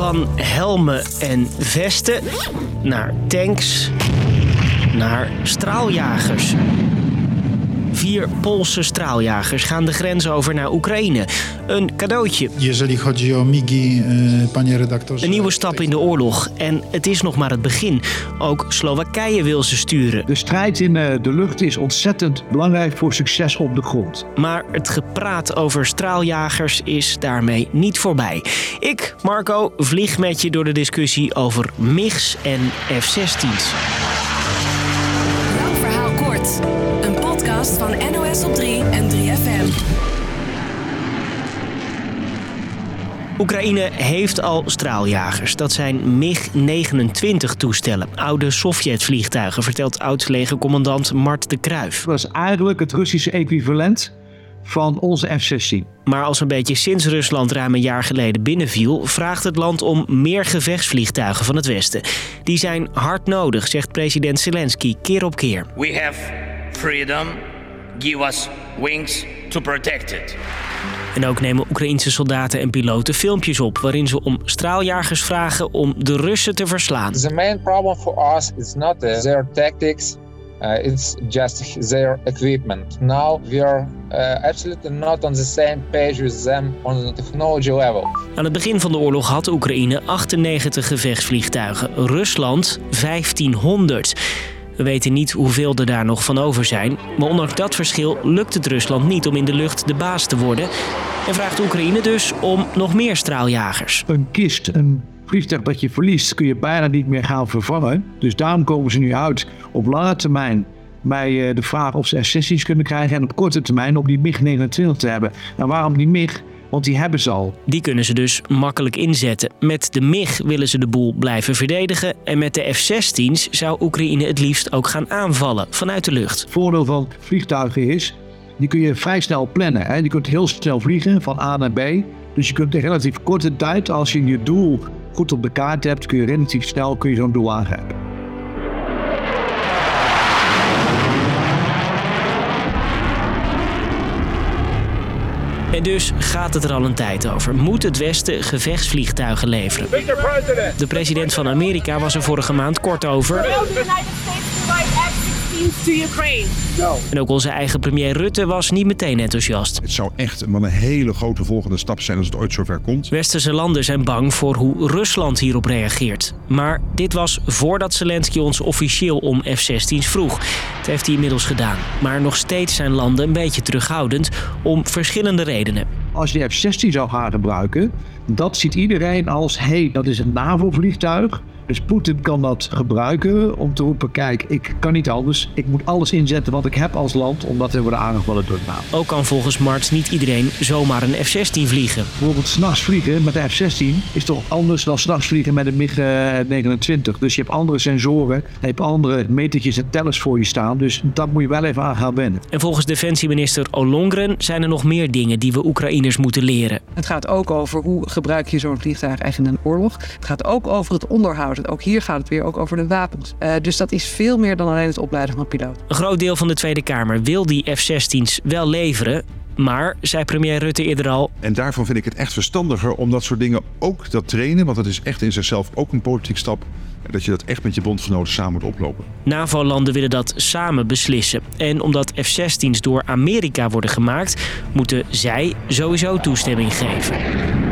Van helmen en vesten naar tanks naar straaljagers. Vier Poolse straaljagers gaan de grens over naar Oekraïne. Een cadeautje. MIGI, e. Een nieuwe stap in de oorlog. En het is nog maar het begin. Ook Slowakije wil ze sturen. De strijd in eh, de lucht is ontzettend belangrijk voor succes op de grond. Maar het gepraat over straaljagers is daarmee niet voorbij. Ik, Marco, vlieg met je door de discussie over MIGs en F-16's. Lang verhaal kort. Podcast van NOS op 3 en 3FM. Oekraïne heeft al straaljagers. Dat zijn MiG-29 toestellen. Oude Sovjet-vliegtuigen, vertelt oud-legercommandant Mart de Kruif. Dat is eigenlijk het Russische equivalent van onze F-16. Maar als een beetje sinds Rusland ruim een jaar geleden binnenviel, vraagt het land om meer gevechtsvliegtuigen van het Westen. Die zijn hard nodig, zegt president Zelensky keer op keer. We have freedom. Give us wings to protect it. En ook nemen Oekraïnse soldaten en piloten filmpjes op waarin ze om straaljagers vragen om de Russen te verslaan. The main problem for us is not uh, their tactics, uh, it's just their equipment. Now we are uh, absolutely not on the same page with them on the technology level. Aan het begin van de oorlog had Oekraïne 98 gevechtsvliegtuigen, Rusland 1500. We weten niet hoeveel er daar nog van over zijn. Maar ondanks dat verschil lukt het Rusland niet om in de lucht de baas te worden. En vraagt Oekraïne dus om nog meer straaljagers. Een kist, een vliegtuig dat je verliest, kun je bijna niet meer gaan vervangen. Dus daarom komen ze nu uit op lange termijn bij eh, de vraag of ze F-16's kunnen krijgen en op korte termijn om die MiG-29 te hebben. En waarom die MiG? Want die hebben ze al. Die kunnen ze dus makkelijk inzetten. Met de MIG willen ze de boel blijven verdedigen. En met de F-16's zou Oekraïne het liefst ook gaan aanvallen vanuit de lucht. Het voordeel van vliegtuigen is, die kun je vrij snel plannen. Hè? Je kunt heel snel vliegen van A naar B. Dus je kunt in relatief korte tijd, als je je doel goed op de kaart hebt, kun je relatief snel kun je zo'n doel aangrijpen. En dus gaat het er al een tijd over. Moet het Westen gevechtsvliegtuigen leveren? De president van Amerika was er vorige maand kort over. Will the United States provide F-16s to Ukraine? En ook onze eigen premier Rutte was niet meteen enthousiast. Het zou echt wel een hele grote volgende stap zijn als het ooit zover komt. Westerse landen zijn bang voor hoe Rusland hierop reageert. Maar dit was voordat Zelensky ons officieel om F-16's vroeg. Dat heeft hij inmiddels gedaan. Maar nog steeds zijn landen een beetje terughoudend om verschillende redenen. Als je F-16 zou gaan gebruiken, dat ziet iedereen als, hé, hey, dat is een NAVO-vliegtuig. Dus Poetin kan dat gebruiken om te roepen, kijk, ik kan niet anders. Ik moet alles inzetten wat ik heb als land, omdat we worden aangevallen door de NAVO. Ook kan volgens Marts niet iedereen zomaar een F-16 vliegen. Bijvoorbeeld s'nachts vliegen met de F-16 is toch anders dan s'nachts vliegen met een MiG-29. Dus je hebt andere sensoren, je hebt andere metertjes en tellers voor je staan. Dus dat moet je wel even aan gaan wennen. En volgens defensieminister Ollongren zijn er nog meer dingen die we Oekraïners moeten leren. Het gaat ook over hoe gebruik je zo'n vliegtuig eigenlijk in een oorlog. Het gaat ook over het onderhoud. Ook hier gaat het weer ook over de wapens. Uh, dus dat is veel meer dan alleen het opleiden van een piloot. Een groot deel van de Tweede Kamer wil die F-16's wel leveren. Maar, zei premier Rutte eerder al... En daarvan vind ik het echt verstandiger om dat soort dingen ook dat trainen... want dat is echt in zichzelf ook een politiek stap... dat je dat echt met je bondgenoten samen moet oplopen. NAVO-landen willen dat samen beslissen. En omdat F-16's door Amerika worden gemaakt... moeten zij sowieso toestemming geven.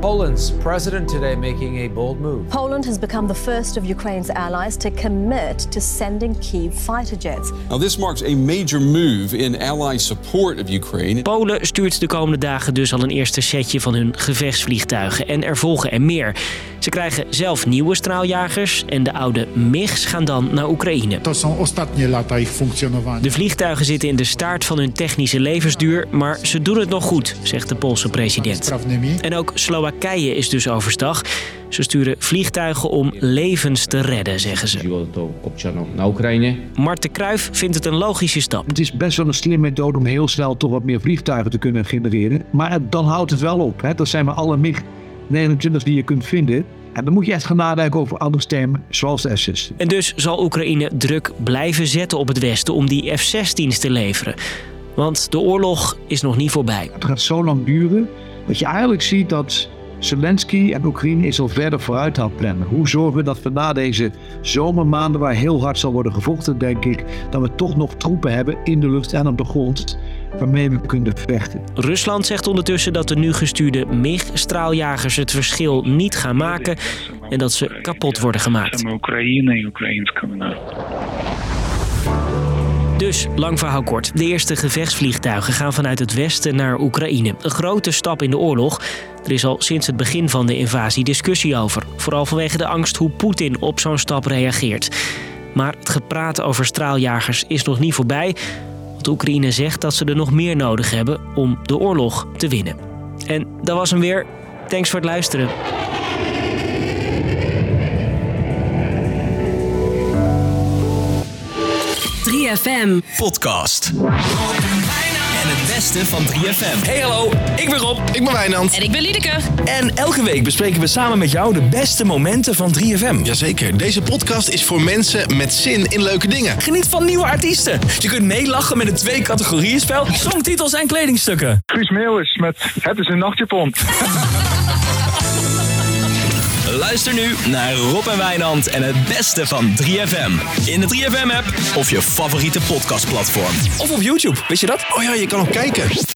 Poland's president today making a bold move. Poland has become the first of Ukraine's allies to commit to sending Kyiv fighter jets. Now this marks a major move in ally support of Ukraine. Polen stuurt de komende dagen dus al een eerste setje van hun gevechtsvliegtuigen en er volgen er meer. Ze krijgen zelf nieuwe straaljagers en de oude MIGs gaan dan naar Oekraïne. To są ostatnie lata ich funkcjonowania. De vliegtuigen zitten in de staart van hun technische levensduur, maar ze doen het nog goed, zegt de Poolse president. En ook Slowakije is dus overstag. Ze sturen vliegtuigen om levens te redden, zeggen ze. Mart de Kruijf vindt het een logische stap. Het is best wel een slimme methode om heel snel toch wat meer vliegtuigen te kunnen genereren. Maar dan houdt het wel op. Hè? Dat zijn maar alle MiG-29 die je kunt vinden. En dan moet je echt gaan nadenken over andere stemmen, zoals de F-16. En dus zal Oekraïne druk blijven zetten op het Westen om die F-16's te leveren. Want de oorlog is nog niet voorbij. Het gaat zo lang duren dat je eigenlijk ziet dat Zelensky en Oekraïne is al verder vooruit aan het plannen. Hoe zorgen we dat we na deze zomermaanden, waar heel hard zal worden gevochten, denk ik, dat we toch nog troepen hebben in de lucht en op de grond waarmee we kunnen vechten. Rusland zegt ondertussen dat de nu gestuurde MiG-straaljagers het verschil niet gaan maken en dat ze kapot worden gemaakt. Dus, lang verhaal kort. De eerste gevechtsvliegtuigen gaan vanuit het westen naar Oekraïne. Een grote stap in de oorlog. Er is al sinds het begin van de invasie discussie over. Vooral vanwege de angst hoe Poetin op zo'n stap reageert. Maar het gepraat over straaljagers is nog niet voorbij. Want Oekraïne zegt dat ze er nog meer nodig hebben om de oorlog te winnen. En dat was hem weer. Thanks voor het luisteren. FM Podcast. En het beste van 3FM. Hey hallo, ik ben Rob. Ik ben Wijnand. En ik ben Liedeke. En elke week bespreken we samen met jou de beste momenten van 3FM. Jazeker, deze podcast is voor mensen met zin in leuke dingen. Geniet van nieuwe artiesten. Je kunt meelachen met een twee categorieën spel, songtitels en kledingstukken. Guus Meeuwis met Het is een nachtjapon. Luister nu naar Rob en Wijnand en het beste van 3FM. In de 3FM-app of je favoriete podcastplatform. Of op YouTube, wist je dat? Oh ja, je kan ook kijken.